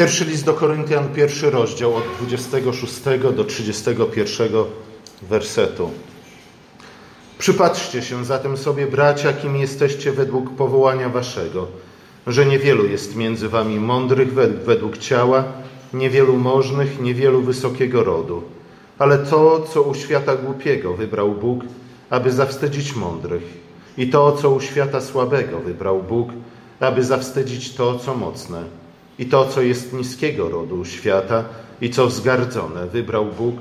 Pierwszy list do Koryntian, pierwszy rozdział od 26 do 31 wersetu. Przypatrzcie się zatem sobie, bracia, kim jesteście według powołania waszego, że niewielu jest między wami mądrych według ciała, niewielu możnych, niewielu wysokiego rodu. Ale to, co u świata głupiego wybrał Bóg, aby zawstydzić mądrych, i to, co u świata słabego wybrał Bóg, aby zawstydzić to, co mocne, i to, co jest niskiego rodu świata, i co wzgardzone, wybrał Bóg,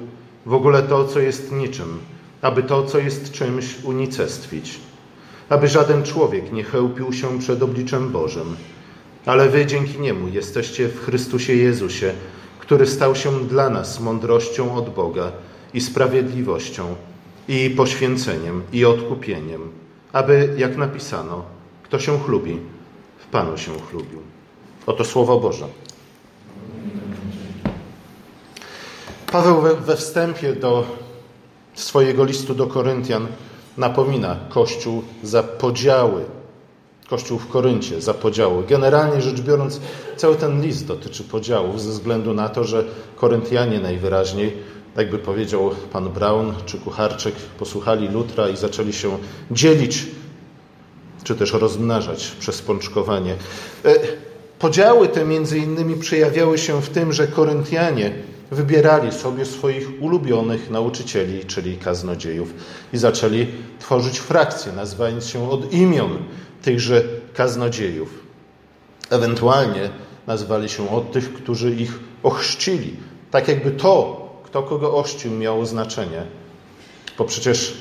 w ogóle to, co jest niczym, aby to, co jest czymś, unicestwić, aby żaden człowiek nie chełpił się przed obliczem Bożym, ale wy dzięki niemu jesteście w Chrystusie Jezusie, który stał się dla nas mądrością od Boga i sprawiedliwością, i poświęceniem, i odkupieniem, aby, jak napisano, kto się chlubi, w Panu się chlubił. Oto Słowo Boże. Paweł we, wstępie do swojego listu do Koryntian napomina Kościół za podziały. Kościół w Koryncie za podziały. Generalnie rzecz biorąc, cały ten list dotyczy podziałów ze względu na to, że Koryntianie najwyraźniej, jakby powiedział pan Braun czy Kucharczyk, posłuchali Lutra i zaczęli się dzielić, czy też rozmnażać przez pączkowanie. Podziały te między innymi przejawiały się w tym, że Koryntianie wybierali sobie swoich ulubionych nauczycieli, czyli kaznodziejów, i zaczęli tworzyć frakcje, nazywając się od imion tychże kaznodziejów. Ewentualnie nazywali się od tych, którzy ich ochrzcili. Tak jakby to, kto kogo ochrzcił, miało znaczenie. Bo przecież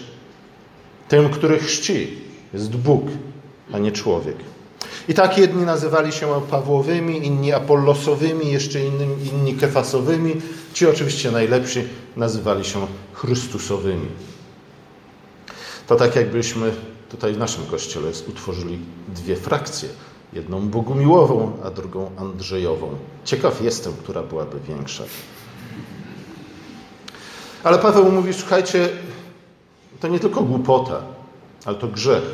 tym, który chrzci, jest Bóg, a nie człowiek. I tak jedni nazywali się Pawłowymi, inni Apollosowymi, jeszcze inni, inni Kefasowymi. Ci oczywiście najlepsi nazywali się Chrystusowymi. To tak jakbyśmy tutaj w naszym kościele utworzyli dwie frakcje. Jedną Bogumiłową, a drugą Andrzejową. Ciekaw jestem, która byłaby większa. Ale Paweł mówi, słuchajcie, to nie tylko głupota, ale to grzech.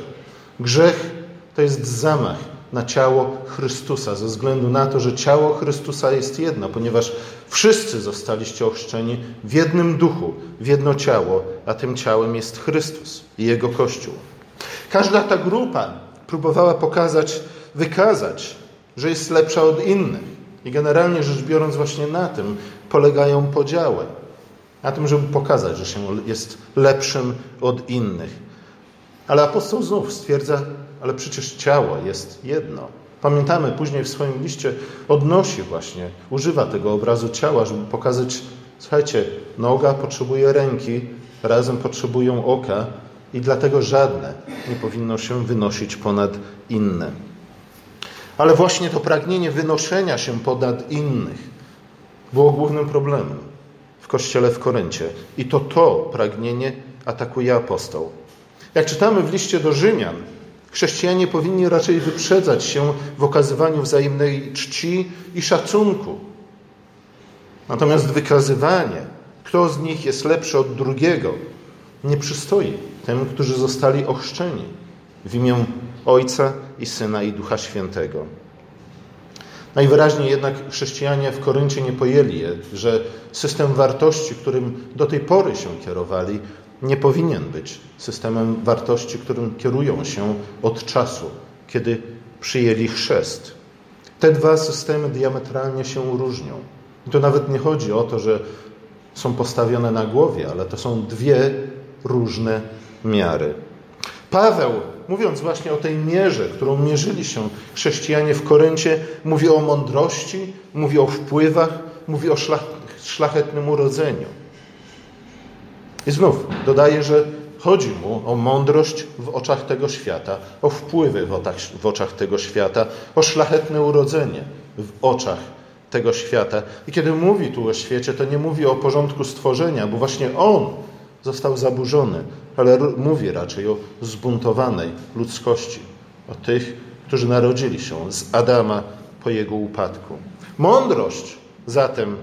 Grzech to jest zamach na ciało Chrystusa, ze względu na to, że ciało Chrystusa jest jedno, ponieważ wszyscy zostaliście ochrzczeni w jednym duchu, w jedno ciało, a tym ciałem jest Chrystus i Jego Kościół. Każda ta grupa próbowała pokazać, wykazać, że jest lepsza od innych. I generalnie rzecz biorąc, właśnie na tym polegają podziały. Na tym, żeby pokazać, że się jest lepszym od innych. Ale apostoł znów stwierdza, ale przecież ciało jest jedno. Pamiętamy, później w swoim liście odnosi właśnie, używa tego obrazu ciała, żeby pokazać, słuchajcie, noga potrzebuje ręki, razem potrzebują oka i dlatego żadne nie powinno się wynosić ponad inne. Ale właśnie to pragnienie wynoszenia się ponad innych było głównym problemem w kościele w Koryncie. I to to pragnienie atakuje apostoł. Jak czytamy w liście do Rzymian, chrześcijanie powinni raczej wyprzedzać się w okazywaniu wzajemnej czci i szacunku. Natomiast wykazywanie, kto z nich jest lepszy od drugiego, nie przystoi tym, którzy zostali ochrzczeni w imię Ojca i Syna i Ducha Świętego. Najwyraźniej jednak chrześcijanie w Koryncie nie pojęli, że system wartości, którym do tej pory się kierowali, nie powinien być systemem wartości, którym kierują się od czasu, kiedy przyjęli chrzest. Te dwa systemy diametralnie się różnią. I to nawet nie chodzi o to, że są postawione na głowie, ale to są dwie różne miary. Paweł, mówiąc właśnie o tej mierze, którą mierzyli się chrześcijanie w Koryncie, mówi o mądrości, mówi o wpływach, mówi o szlachetnym urodzeniu. I znów dodaje, że chodzi mu o mądrość w oczach tego świata, o wpływy w oczach, tego świata, o szlachetne urodzenie w oczach tego świata. I kiedy mówi tu o świecie, to nie mówi o porządku stworzenia, bo właśnie on został zaburzony, ale mówi raczej o zbuntowanej ludzkości, o tych, którzy narodzili się z Adama po jego upadku. Mądrość zatem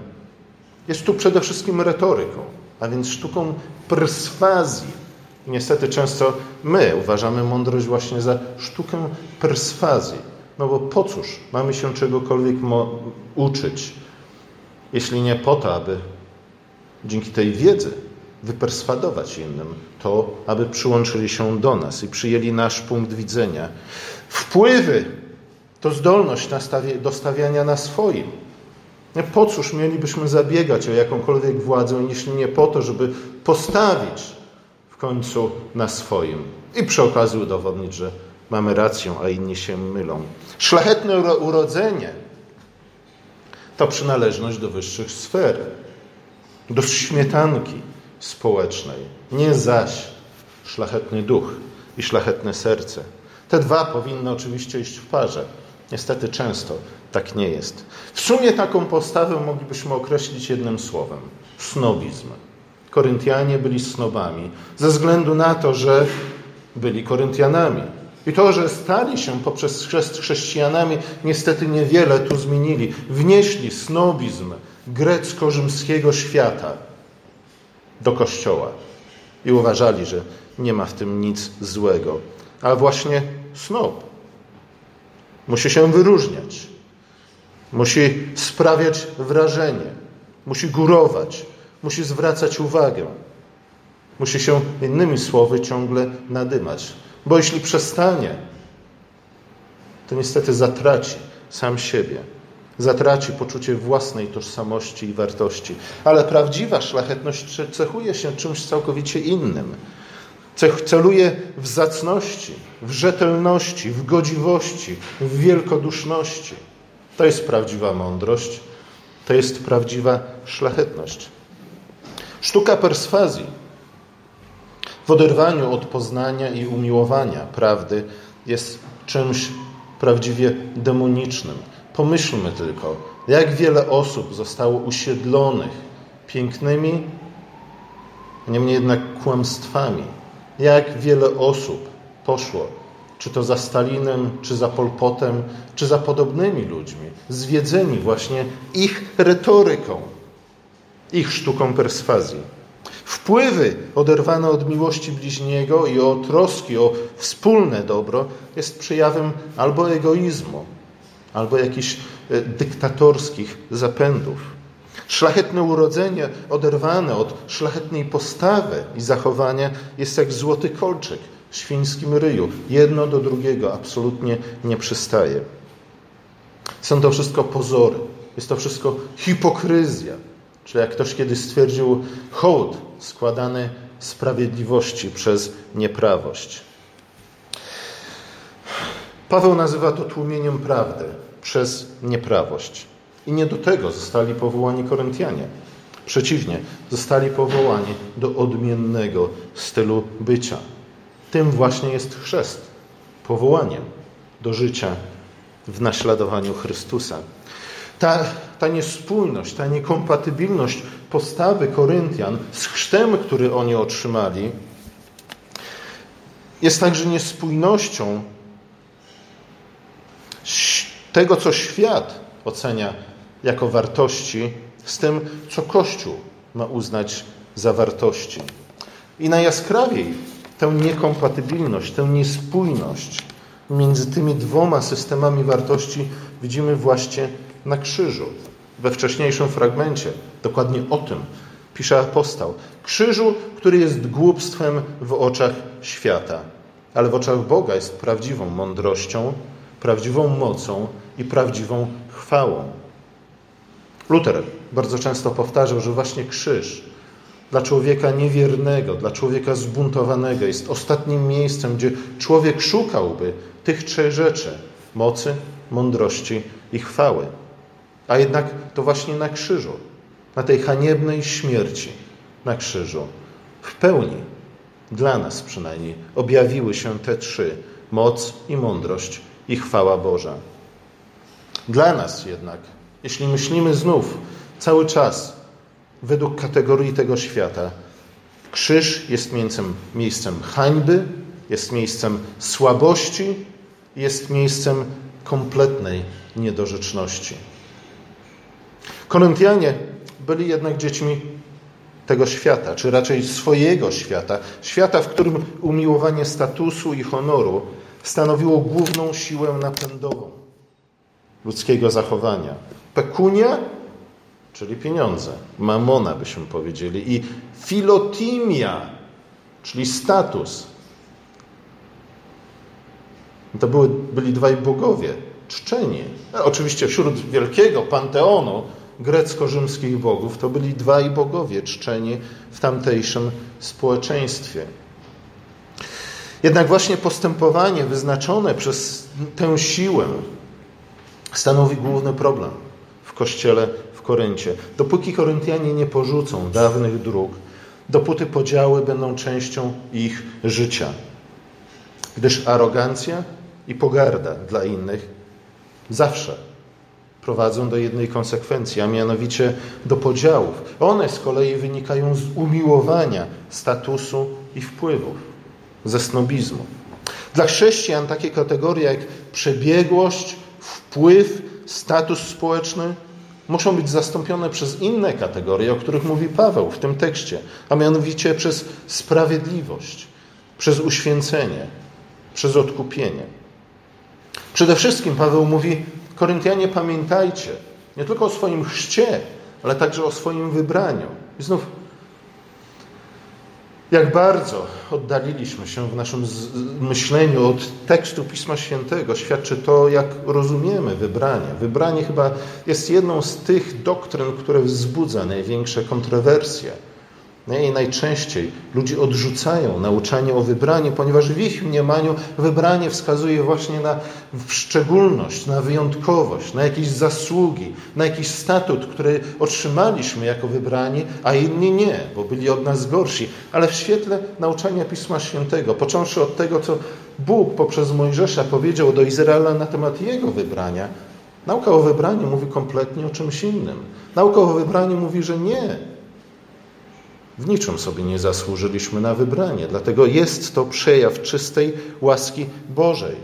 jest tu przede wszystkim retoryką a więc sztuką perswazji. Niestety często my uważamy mądrość właśnie za sztukę perswazji, No bo po cóż mamy się czegokolwiek uczyć, jeśli nie po to, aby dzięki tej wiedzy wyperswadować innym, to aby przyłączyli się do nas i przyjęli nasz punkt widzenia. Wpływy to zdolność do stawiania na swoim. Po cóż mielibyśmy zabiegać o jakąkolwiek władzę, jeśli nie po to, żeby postawić w końcu na swoim i przy okazji udowodnić, że mamy rację, a inni się mylą. Szlachetne urodzenie to przynależność do wyższych sfer, do śmietanki społecznej, nie zaś szlachetny duch i szlachetne serce. Te dwa powinny oczywiście iść w parze. Niestety często tak nie jest. W sumie taką postawę moglibyśmy określić jednym słowem snobizm. Koryntianie byli snobami ze względu na to, że byli Koryntianami. I to, że stali się poprzez chrzest chrześcijanami, niestety niewiele tu zmienili. Wnieśli snobizm grecko-rzymskiego świata do kościoła i uważali, że nie ma w tym nic złego. A właśnie snob musi się wyróżniać, musi sprawiać wrażenie, musi górować, musi zwracać uwagę, musi się innymi słowy ciągle nadymać. Bo jeśli przestanie, to niestety zatraci sam siebie. Zatraci poczucie własnej tożsamości i wartości. Ale prawdziwa szlachetność cechuje się czymś całkowicie innym. Celuje w zacności, w rzetelności, w godziwości, w wielkoduszności. To jest prawdziwa mądrość, to jest prawdziwa szlachetność. Sztuka perswazji w oderwaniu od poznania i umiłowania prawdy jest czymś prawdziwie demonicznym. Pomyślmy tylko, jak wiele osób zostało usiedlonych pięknymi, niemniej jednak kłamstwami. Jak wiele osób poszło, czy to za Stalinem, czy za Polpotem, czy za podobnymi ludźmi, zwiedzeni właśnie ich retoryką, ich sztuką perswazji. Wpływy oderwane od miłości bliźniego i o troski o wspólne dobro jest przejawem albo egoizmu, albo jakichś e, dyktatorskich zapędów. Szlachetne urodzenie oderwane od szlachetnej postawy i zachowania jest jak złoty kolczyk świńskim ryju. Jedno do drugiego absolutnie nie przystaje. Są to wszystko pozory. Jest to wszystko hipokryzja. Czyli jak ktoś kiedyś stwierdził, hołd składany sprawiedliwości przez nieprawość. Paweł nazywa to tłumieniem prawdy przez nieprawość. I nie do tego zostali powołani Koryntianie. Przeciwnie, zostali powołani do odmiennego stylu bycia. Tym właśnie jest chrzest powołaniem do życia w naśladowaniu Chrystusa. Ta, ta niespójność, ta niekompatybilność postawy Koryntian z chrztem, który oni otrzymali, jest także niespójnością tego, co świat ocenia jako wartości, z tym, co Kościół ma uznać za wartości. I najjaskrawiej tę niekompatybilność, tę niespójność między tymi dwoma systemami wartości widzimy właśnie na krzyżu. We wcześniejszym fragmencie dokładnie o tym pisze apostoł. Krzyżu, który jest głupstwem w oczach świata, ale w oczach Boga jest prawdziwą mądrością, prawdziwą mocą i prawdziwą chwałą. Luther bardzo często powtarzał, że właśnie krzyż dla człowieka niewiernego, dla człowieka zbuntowanego jest ostatnim miejscem, gdzie człowiek szukałby tych trzech rzeczy: mocy, mądrości i chwały. A jednak to właśnie na krzyżu, na tej haniebnej śmierci na krzyżu, w pełni, dla nas przynajmniej, objawiły się te trzy: moc i mądrość i chwała Boża. Dla nas jednak, jeśli myślimy znów cały czas według kategorii tego świata, krzyż jest miejscem, miejscem hańby, jest miejscem słabości, jest miejscem kompletnej niedorzeczności. Koryntianie byli jednak dziećmi tego świata, czy raczej swojego świata, świata, w którym umiłowanie statusu i honoru stanowiło główną siłę napędową ludzkiego zachowania. Pekunia, czyli pieniądze, mamona byśmy powiedzieli, i filotimia, czyli status. To były, byli dwaj bogowie, czczeni. Oczywiście wśród wielkiego panteonu grecko-rzymskich bogów to byli dwaj bogowie czczeni w tamtejszym społeczeństwie. Jednak właśnie postępowanie wyznaczone przez tę siłę stanowi główny problem w kościele w Koryncie. Dopóki Koryntianie nie porzucą dawnych dróg, dopóty podziały będą częścią ich życia. Gdyż arogancja i pogarda dla innych zawsze prowadzą do jednej konsekwencji, a mianowicie do podziałów. One z kolei wynikają z umiłowania statusu i wpływów, ze snobizmu. Dla chrześcijan takie kategorie jak przebiegłość, wpływ, status społeczny muszą być zastąpione przez inne kategorie, o których mówi Paweł w tym tekście, a mianowicie przez sprawiedliwość, przez uświęcenie, przez odkupienie. Przede wszystkim Paweł mówi: Koryntianie, pamiętajcie nie tylko o swoim chrzcie, ale także o swoim wybraniu. I znów, jak bardzo oddaliliśmy się w naszym myśleniu od tekstu Pisma Świętego, świadczy to, jak rozumiemy wybranie. Wybranie chyba jest jedną z tych doktryn, które wzbudza największe kontrowersje. I najczęściej ludzie odrzucają nauczanie o wybraniu, ponieważ w ich mniemaniu wybranie wskazuje właśnie na szczególność, na wyjątkowość, na jakieś zasługi, na jakiś statut, który otrzymaliśmy jako wybrani, a inni nie, bo byli od nas gorsi. Ale w świetle nauczania Pisma Świętego, począwszy od tego, co Bóg poprzez Mojżesza powiedział do Izraela na temat jego wybrania, nauka o wybraniu mówi kompletnie o czymś innym. Nauka o wybraniu mówi, że nie, w niczym sobie nie zasłużyliśmy na wybranie, dlatego jest to przejaw czystej łaski Bożej.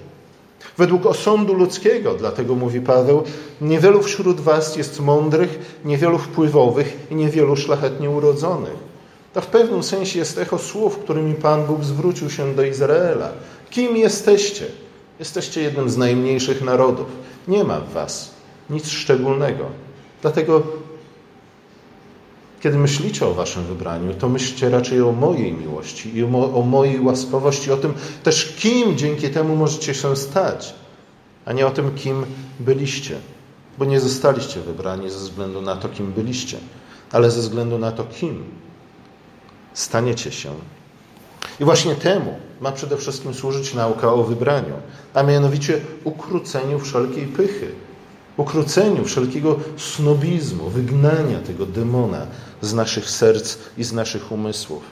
Według osądu ludzkiego, dlatego mówi Paweł, niewielu wśród was jest mądrych, niewielu wpływowych i niewielu szlachetnie urodzonych. To w pewnym sensie jest echo słów, którymi Pan Bóg zwrócił się do Izraela. Kim jesteście? Jesteście jednym z najmniejszych narodów. Nie ma w was nic szczególnego. Dlatego kiedy myślicie o waszym wybraniu, to myślcie raczej o mojej miłości i o mojej łaskawości, o tym też, kim dzięki temu możecie się stać, a nie o tym, kim byliście. Bo nie zostaliście wybrani ze względu na to, kim byliście, ale ze względu na to, kim staniecie się. I właśnie temu ma przede wszystkim służyć nauka o wybraniu, a mianowicie ukróceniu wszelkiej pychy, ukróceniu wszelkiego snobizmu, wygnania tego demona z naszych serc i z naszych umysłów.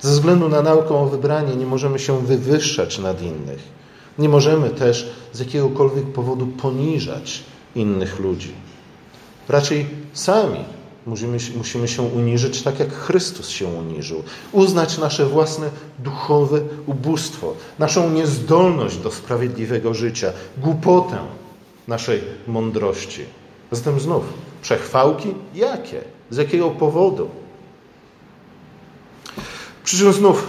Ze względu na naukę o wybranie nie możemy się wywyższać nad innych. Nie możemy też z jakiegokolwiek powodu poniżać innych ludzi. Raczej sami musimy, musimy się uniżyć tak, jak Chrystus się uniżył. Uznać nasze własne duchowe ubóstwo, naszą niezdolność do sprawiedliwego życia, głupotę, naszej mądrości. Zatem znów, przechwałki jakie? Z jakiego powodu? Przy czym znów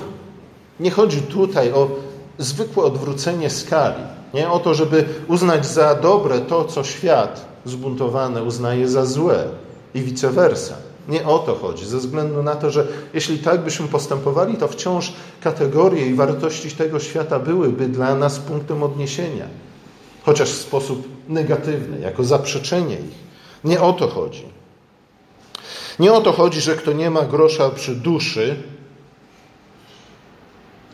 nie chodzi tutaj o zwykłe odwrócenie skali. Nie o to, żeby uznać za dobre to, co świat zbuntowany uznaje za złe i vice versa. Nie o to chodzi, ze względu na to, że jeśli tak byśmy postępowali, to wciąż kategorie i wartości tego świata byłyby dla nas punktem odniesienia chociaż w sposób negatywny, jako zaprzeczenie ich. Nie o to chodzi. Nie o to chodzi, że kto nie ma grosza przy duszy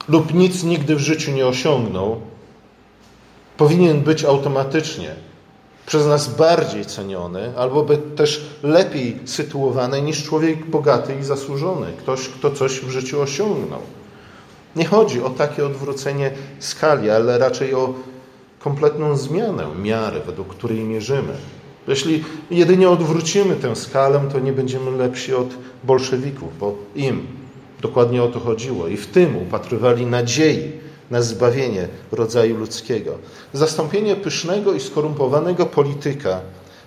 lub nic nigdy w życiu nie osiągnął, powinien być automatycznie przez nas bardziej ceniony, albo by też lepiej sytuowany niż człowiek bogaty i zasłużony, ktoś, kto coś w życiu osiągnął. Nie chodzi o takie odwrócenie skali, ale raczej o kompletną zmianę miary, według której mierzymy. Jeśli jedynie odwrócimy tę skalę, to nie będziemy lepsi od bolszewików, bo im dokładnie o to chodziło i w tym upatrywali nadziei na zbawienie rodzaju ludzkiego. Zastąpienie pysznego i skorumpowanego polityka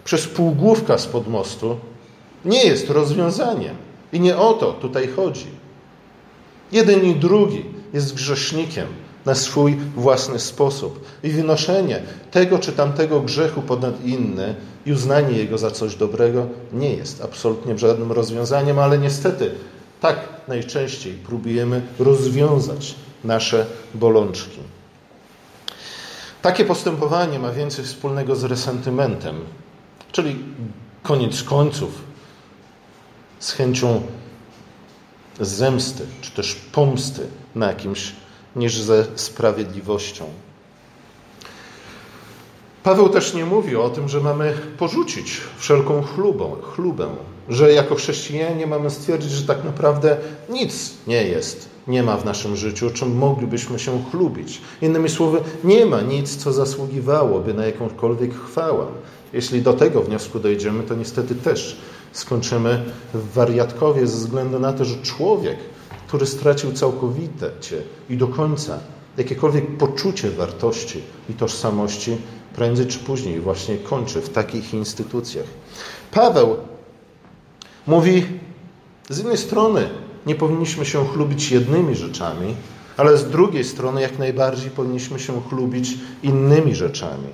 przez półgłówka z mostu nie jest rozwiązaniem. I nie o to tutaj chodzi. Jeden i drugi jest grzesznikiem na swój własny sposób. I wynoszenie tego czy tamtego grzechu ponad inny i uznanie jego za coś dobrego nie jest absolutnie żadnym rozwiązaniem, ale niestety tak najczęściej próbujemy rozwiązać nasze bolączki. Takie postępowanie ma więcej wspólnego z resentymentem, czyli koniec końców z chęcią zemsty, czy też pomsty na kimś, niż ze sprawiedliwością. Paweł też nie mówi o tym, że mamy porzucić wszelką chlubę, chlubę, że jako chrześcijanie mamy stwierdzić, że tak naprawdę nic nie jest, nie ma w naszym życiu, czym moglibyśmy się chlubić. Innymi słowy, nie ma nic, co zasługiwałoby na jakąkolwiek chwałę. Jeśli do tego wniosku dojdziemy, to niestety też skończymy w wariatkowie ze względu na to, że człowiek, który stracił całkowite i do końca jakiekolwiek poczucie wartości i tożsamości, prędzej czy później właśnie kończy w takich instytucjach. Paweł mówi, z jednej strony nie powinniśmy się chlubić jednymi rzeczami, ale z drugiej strony jak najbardziej powinniśmy się chlubić innymi rzeczami.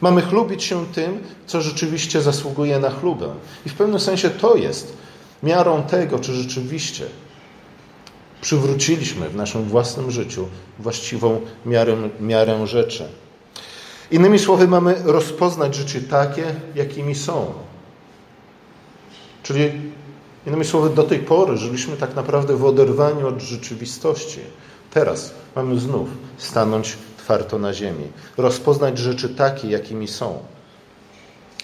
Mamy chlubić się tym, co rzeczywiście zasługuje na chlubę. I w pewnym sensie to jest miarą tego, czy rzeczywiście przywróciliśmy w naszym własnym życiu właściwą miarę, miarę rzeczy. Innymi słowy, mamy rozpoznać rzeczy takie, jakimi są. Czyli, innymi słowy, do tej pory żyliśmy tak naprawdę w oderwaniu od rzeczywistości. Teraz mamy znów stanąć twardo na ziemi, rozpoznać rzeczy takie, jakimi są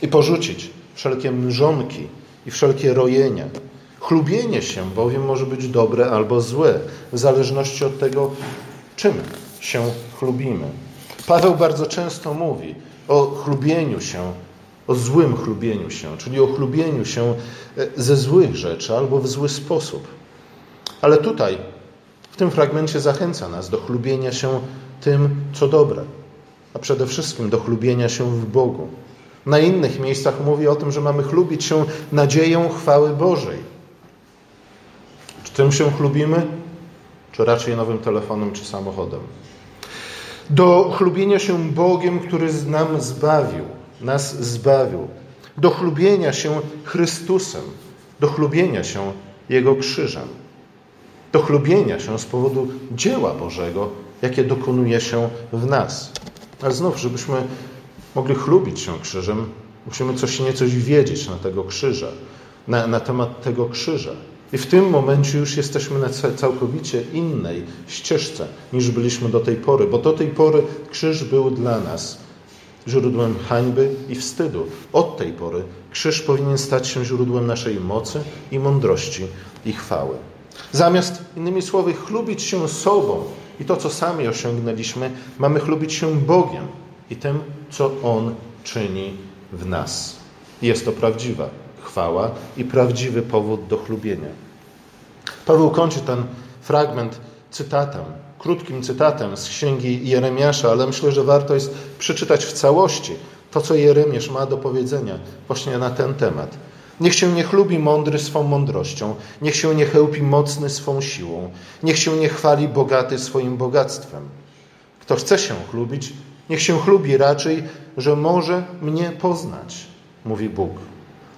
i porzucić wszelkie mrzonki i wszelkie rojenia. Chlubienie się bowiem może być dobre albo złe, w zależności od tego, czym się chlubimy. Paweł bardzo często mówi o chlubieniu się, o złym chlubieniu się, czyli o chlubieniu się e, ze złych rzeczy albo w zły sposób. Ale tutaj, w tym fragmencie, zachęca nas do chlubienia się tym, co dobre, a przede wszystkim do chlubienia się w Bogu. Na innych miejscach mówi o tym, że mamy chlubić się nadzieją chwały Bożej. Czy tym się chlubimy? Czy raczej nowym telefonem czy samochodem? Do chlubienia się Bogiem, który nam zbawił, nas zbawił. Do chlubienia się Chrystusem, do chlubienia się Jego krzyżem. Do chlubienia się z powodu dzieła Bożego, jakie dokonuje się w nas. Ale znów, żebyśmy mogli chlubić się krzyżem, musimy coś niecoś wiedzieć na tego krzyża, na, na temat tego krzyża. I w tym momencie już jesteśmy na całkowicie innej ścieżce niż byliśmy do tej pory, bo do tej pory krzyż był dla nas źródłem hańby i wstydu. Od tej pory krzyż powinien stać się źródłem naszej mocy i mądrości i chwały. Zamiast, innymi słowy, chlubić się sobą i to, co sami osiągnęliśmy, mamy chlubić się Bogiem i tym, co On czyni w nas. Jest to prawdziwa chwała i prawdziwy powód do chlubienia. Paweł kończy ten fragment cytatem, krótkim cytatem z księgi Jeremiasza, ale myślę, że warto jest przeczytać w całości to, co Jeremiasz ma do powiedzenia właśnie na ten temat. Niech się nie chlubi mądry swą mądrością, niech się nie chełpi mocny swą siłą, niech się nie chwali bogaty swoim bogactwem. Kto chce się chlubić, niech się chlubi raczej, że może mnie poznać, mówi Bóg.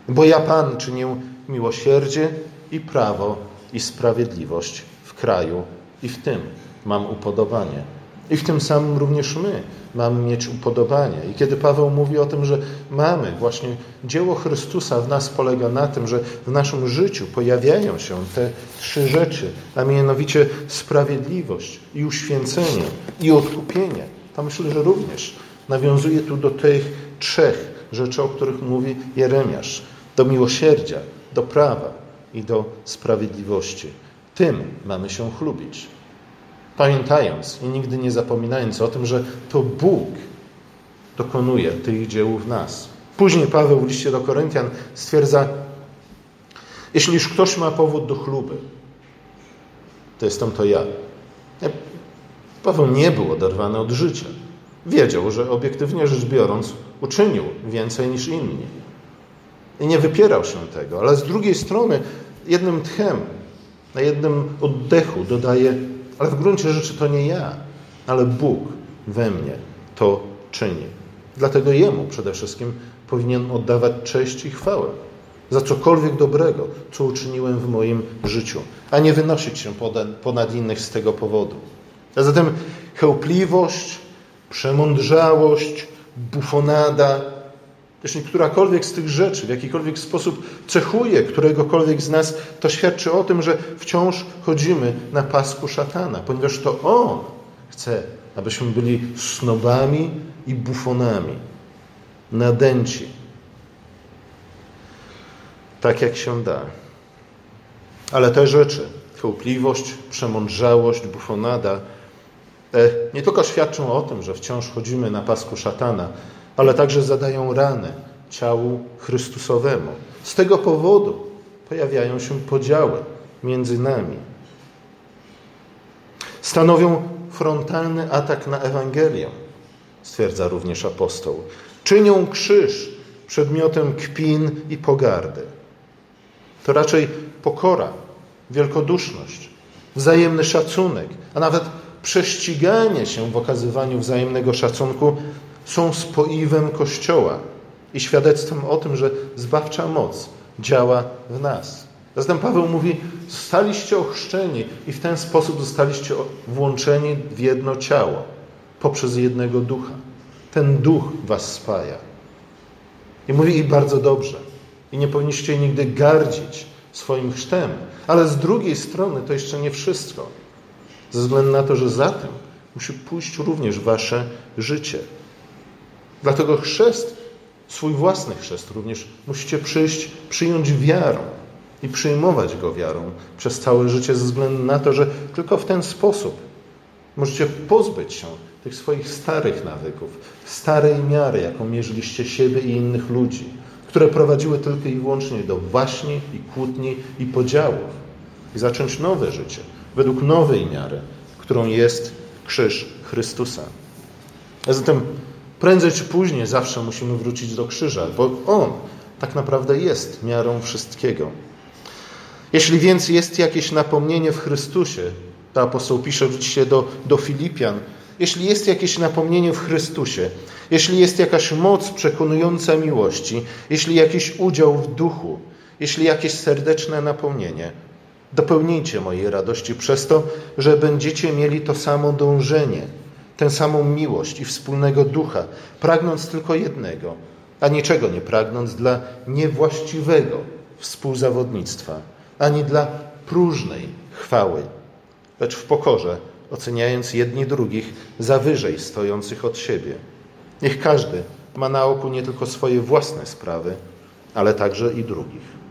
Bo ja Pan czynię miłosierdzie i prawo i sprawiedliwość w kraju i w tym mam upodobanie. I w tym samym również my mamy mieć upodobanie. I kiedy Paweł mówi o tym, że mamy właśnie dzieło Chrystusa w nas polega na tym, że w naszym życiu pojawiają się te trzy rzeczy, a mianowicie sprawiedliwość i uświęcenie i odkupienie, to myślę, że również nawiązuje tu do tych trzech rzeczy, o których mówi Jeremiasz. Do miłosierdzia, do prawa i do sprawiedliwości. Tym mamy się chlubić. Pamiętając i nigdy nie zapominając o tym, że to Bóg dokonuje tych dzieł w nas. Później Paweł w liście do Koryntian stwierdza, jeśli już ktoś ma powód do chluby, to jestem to ja. Paweł nie był oderwany od życia. Wiedział, że obiektywnie rzecz biorąc, uczynił więcej niż inni. I nie wypierał się tego, ale z drugiej strony jednym tchem, na jednym oddechu dodaje, ale w gruncie rzeczy to nie ja, ale Bóg we mnie to czyni. Dlatego Jemu przede wszystkim powinien oddawać cześć i chwałę za cokolwiek dobrego, co uczyniłem w moim życiu, a nie wynosić się ponad innych z tego powodu. A zatem chełpliwość, przemądrzałość, bufonada, jeśli którakolwiek z tych rzeczy w jakikolwiek sposób cechuje któregokolwiek z nas, to świadczy o tym, że wciąż chodzimy na pasku szatana, ponieważ to on chce, abyśmy byli snobami i bufonami, nadęci, tak jak się da. Ale te rzeczy, chełpliwość, przemądrzałość, bufonada, e, nie tylko świadczą o tym, że wciąż chodzimy na pasku szatana, ale także zadają ranę ciału Chrystusowemu. Z tego powodu pojawiają się podziały między nami. Stanowią frontalny atak na Ewangelię, stwierdza również apostoł. Czynią krzyż przedmiotem kpin i pogardy. To raczej pokora, wielkoduszność, wzajemny szacunek, a nawet prześciganie się w okazywaniu wzajemnego szacunku są spoiwem Kościoła i świadectwem o tym, że zbawcza moc działa w nas. Zatem Paweł mówi: Zostaliście ochrzczeni i w ten sposób zostaliście włączeni w jedno ciało poprzez jednego ducha. Ten duch was spaja. I mówi i bardzo dobrze. I nie powinniście nigdy gardzić swoim chrztem. Ale z drugiej strony to jeszcze nie wszystko. Ze względu na to, że za tym musi pójść również wasze życie. Dlatego chrzest, swój własny chrzest również musicie przyjść, przyjąć wiarą i przyjmować go wiarą przez całe życie, ze względu na to, że tylko w ten sposób możecie pozbyć się tych swoich starych nawyków, starej miary, jaką mierzyliście siebie i innych ludzi, które prowadziły tylko i wyłącznie do waśni i kłótni i podziałów, i zacząć nowe życie według nowej miary, którą jest krzyż Chrystusa. A zatem Prędzej czy później zawsze musimy wrócić do krzyża, bo On tak naprawdę jest miarą wszystkiego. Jeśli więc jest jakieś napomnienie w Chrystusie, to apostoł pisze oczywiście do, do Filipian, jeśli jest jakieś napomnienie w Chrystusie, jeśli jest jakaś moc przekonująca miłości, jeśli jakiś udział w duchu, jeśli jakieś serdeczne napomnienie, dopełnijcie mojej radości przez to, że będziecie mieli to samo dążenie – tę samą miłość i wspólnego ducha, pragnąc tylko jednego, a niczego nie pragnąc dla niewłaściwego współzawodnictwa, ani dla próżnej chwały, lecz w pokorze, oceniając jedni drugich za wyżej stojących od siebie. Niech każdy ma na oku nie tylko swoje własne sprawy, ale także i drugich.